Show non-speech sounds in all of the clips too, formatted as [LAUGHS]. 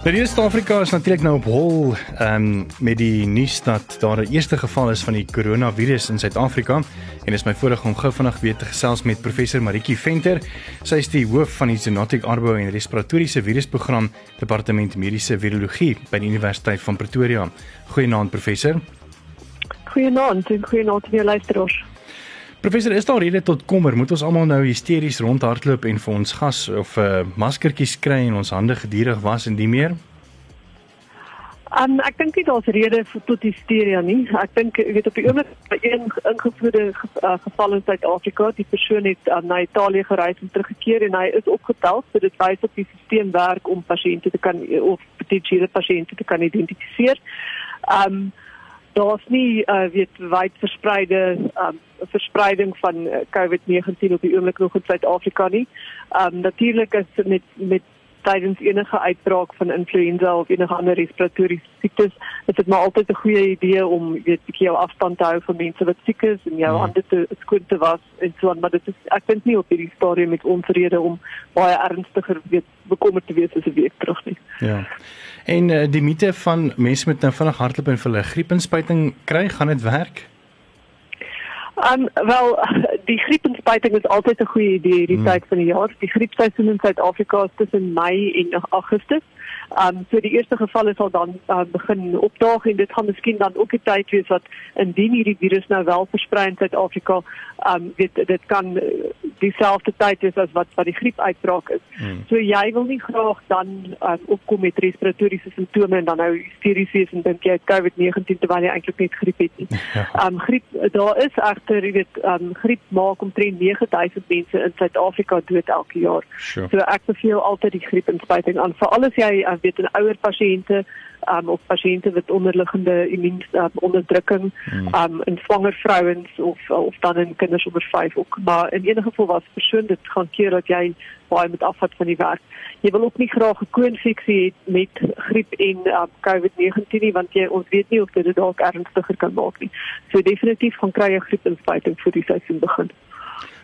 Nou die Suid-Afrika is natuurlik nou op hol um, met die nuus dat daar 'n eerste geval is van die koronavirus in Suid-Afrika en is my voorreg om gou vinnig weer te gesels met professor Maritjie Venter. Sy is die hoof van die Zoonotic Arbou en Respiratoriese Virusprogram Departement Mediese Virologie by die Universiteit van Pretoria. Goeienaand professor. Goeienaand en goeienaand aan jou luisteraars. Professor, is daar rede tot kommer? Moet ons almal nou hysteries rondhardloop en vir ons gas of 'n uh, maskertjies kry en ons hande gedurig was en die meer? Um, ek dink dit is rede vir tot hysterie nie. Ek dink jy weet op die oomblik by een ingevoerde uh, geval in Suid-Afrika, die persoon het uh, na Italië gereis en teruggekeer en hy is opgetel, so dit wys op die stelsel werk om pasiënte te kan of potensiële pasiënte te kan identifiseer. Um daar's nie uh, weet wyd verspreide um, verspreiding van uh, COVID-19 op die oomblik nog in Suid-Afrika nie. Ehm um, natuurlik is met met tydens enige uitbraak van influenza of enige ander respiratoriese siektes, is dit maar altyd 'n goeie idee om weet bietjie jou afstand te hou van mense wat siek is en jou ja. hande te skoon te was en so aan, maar dit is ek dink nie op hierdie stadium met onvrede om baie ernstiger weet bekommerd te wees as 'n week terug nie. Ja. En uh, die mite van mense met nou vinnig hardloop en vir hulle griepinspuiting kry, gaan dit werk? Um wel die griepinspuiting is altyd 'n goeie idee hierdie hmm. tyd van die jaar. Die griepseisoen in Suid-Afrika is tussen Mei en Augustus. Um so die eerste gevalle sal dan uh, begin opdaag en dit gaan miskien dan ook die tyd wees wat indien hierdie virus nou wel versprei in Suid-Afrika, um dit dit kan uh, dieselfde tyd is as wat wat die griep uitbraak is. Hmm. So jy wil nie graag dan um, opkom met respiratoriese simptome en dan nou hysteries wees en dink jy het COVID-19 terwyl jy eintlik net griep het nie. [LAUGHS] Ja. Um griep daar is egter jy weet um griep maak omtrent 9000 mense in Suid-Afrika dood elke jaar. Sure. So ek beveel altyd die griepinspuiting aan vir alles jy uh, weet 'n ouer pasiënte um, of pasiënte met onderliggende immuunonderdrukking um, um, in swanger vrouens of of dan in kinders onder 5 ook maar in enige geval was persoon dit gaan keer dat jy baie met afvat van die werk. Jy wil ook nie graag 'n koinfeksie hê met griep en um, COVID-19 nie want jy ons weet nie of dit dalk ernstiger kan maak nie. So definitief gaan kry jy griepinspuiting vir die seisoen begin.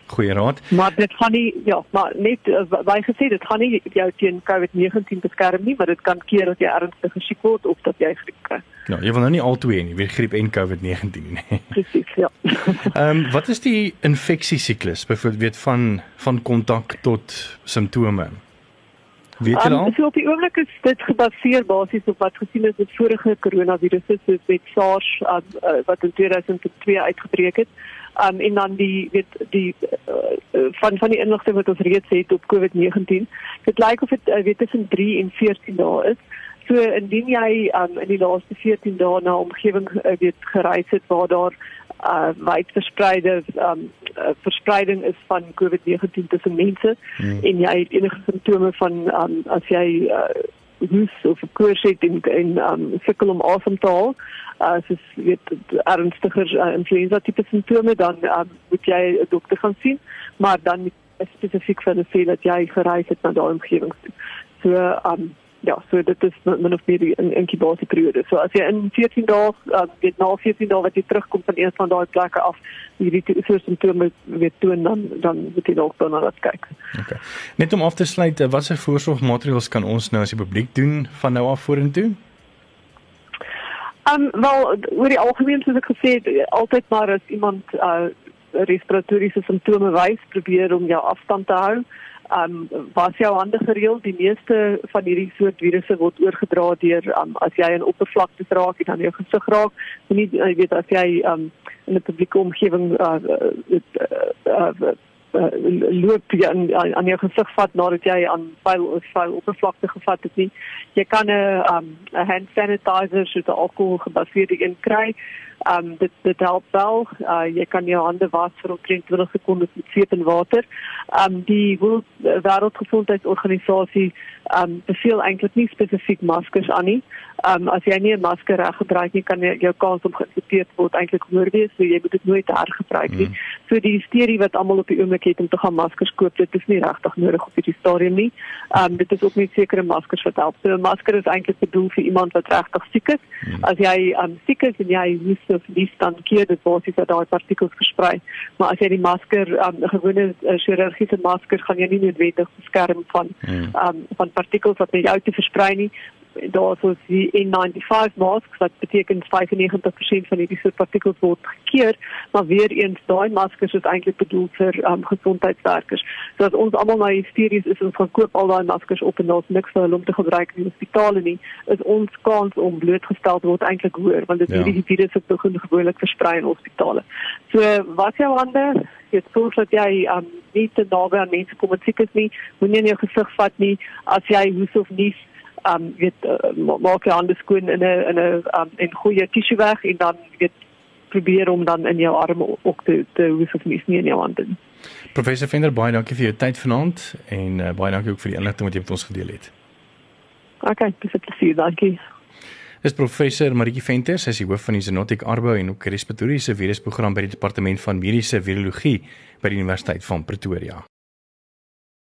Goeie raad. Maar dit gaan nie ja, maar net baie uh, gesê dit gaan nie jou teen COVID-19 beskerm nie, maar dit kan keer dat jy ernstig gesiek word of dat jy griep kry. Ja, jy wil nou nie altoe nie, weer griep en COVID-19 nie. [LAUGHS] Presies, ja. [LAUGHS] Ehm um, wat is die infeksiesiklus byvoorbeeld van van kontak tot simptome? Weet jy? Um, so op die oomblik is dit gebaseer basies op wat gesien is met vorige koronavirusse soos met SARS um, uh, wat in 2002 uitgebreek het um, en dan die weet die uh, van van die inligting wat ons reeds het op COVID-19 dit lyk of dit uh, weet tussen 3 en 14 dae is so indien jy um, in die laaste 14 dae na omgewing uh, weet gereis het waar daar uh, wyd verspreide um, uh, verspreiding is van COVID-19 tussen mense hmm. en jy het enige simptome van um, as jy uh, hoes of koors het en en um, sukkel om asem te haal as uh, jy weet ernstiger uh, influenza tipe simptome dan um, moet jy 'n dokter gaan sien maar dan spesifiek vir die sê dat jy gereis het na daai omgewing. So um ja, so dit is min of meer 'n inkubasieperiode. So as jy in 14 dae, uh, weet na 14 dae wat jy terugkom van een van daai plekke af, hierdie soort simptome weer toon dan dan moet jy dalk dan na dit kyk. Okay. Net om af te sluit, watse voorsorgmaatreëls kan ons nou as die publiek doen van nou af vorentoe? Ehm um, wel oor die algemeen soos ek gesê het, altyd maar as iemand uh respiratoriese simptome wys, probeer om jou afstand te hou um was jou hande gereeld? Die meeste van hierdie soort virusse word oorgedra deur um as jy in oppervlaktes raak en dan jou gesig raak nie jy weet as jy um in 'n publieke omgewing uh, uh, uh, uh, loop jy aan, aan jou gesig vat nadat jy aan vuil vuil oppervlakte gevat het nie. Jy kan 'n um 'n hand sanitizer so 'n alkohol gebaseerde een kry um dit dit help wel. Uh, jy kan jou hande was vir omtrent 20 sekondes met seep en water. Um die wêreldgesondheidsorganisasie um beveel eintlik nie spesifiek maskers aan nie um as jy nie 'n masker reg gebruik nie kan jou kans om geïnfekteer word eintlik hoër wees so jy moet dit nooit hergebruik nie mm. so die hysterie wat almal op die oomblik het om te gaan maskers koop dit is nie regtig nodig op hierdie stadium nie um dit is ook nie sekere maskers wat help so 'n masker is eintlik bedoel vir iemand wat regtig siek is mm. as jy um siek is en jy moet so verlies dan keer dit basies dat daai partikels versprei maar as jy die masker um gewone uh, chirurgiese masker gaan jy nie noodwendig beskerm van mm. um van partikels wat by jou te versprei nie daar is die N95 masks wat beteken 95% van hierdie soort partikels word gekeer, maar weer eens daai maskers is eintlik bedoel vir um, gesondheidswerkers. So as ons almal nou hysteries is en gaan koop al daai maskers op en daar's niks vir hulle om te gebruik in hospitale nie, is ons kans om blootgestel te word eintlik hoër want dit ja. hierdie virus het begin gewoonlik versprei in hospitale. So wat jou hande jy sorg dat jy um, nie te naby aan mense kom wat siek is nie, moenie in jou gesig vat nie as jy hoes of nies um weet uh, maak jy hande skoon in 'n in 'n um en goeie tissue weg en dan weet probeer om dan in jou arme ook te te hoes of nie in jou hande. Professor Venter baie dankie vir jou tyd vanaand en uh, baie dankie ook vir die inligting wat jy met ons gedeel het. OK, dis 'n plesier, dankie. Dis professor Maritjie Venter, sy is die hoof van die Zoonotic Arbou en ook respiratoriese virusprogram by die departement van mediese virologie by die Universiteit van Pretoria.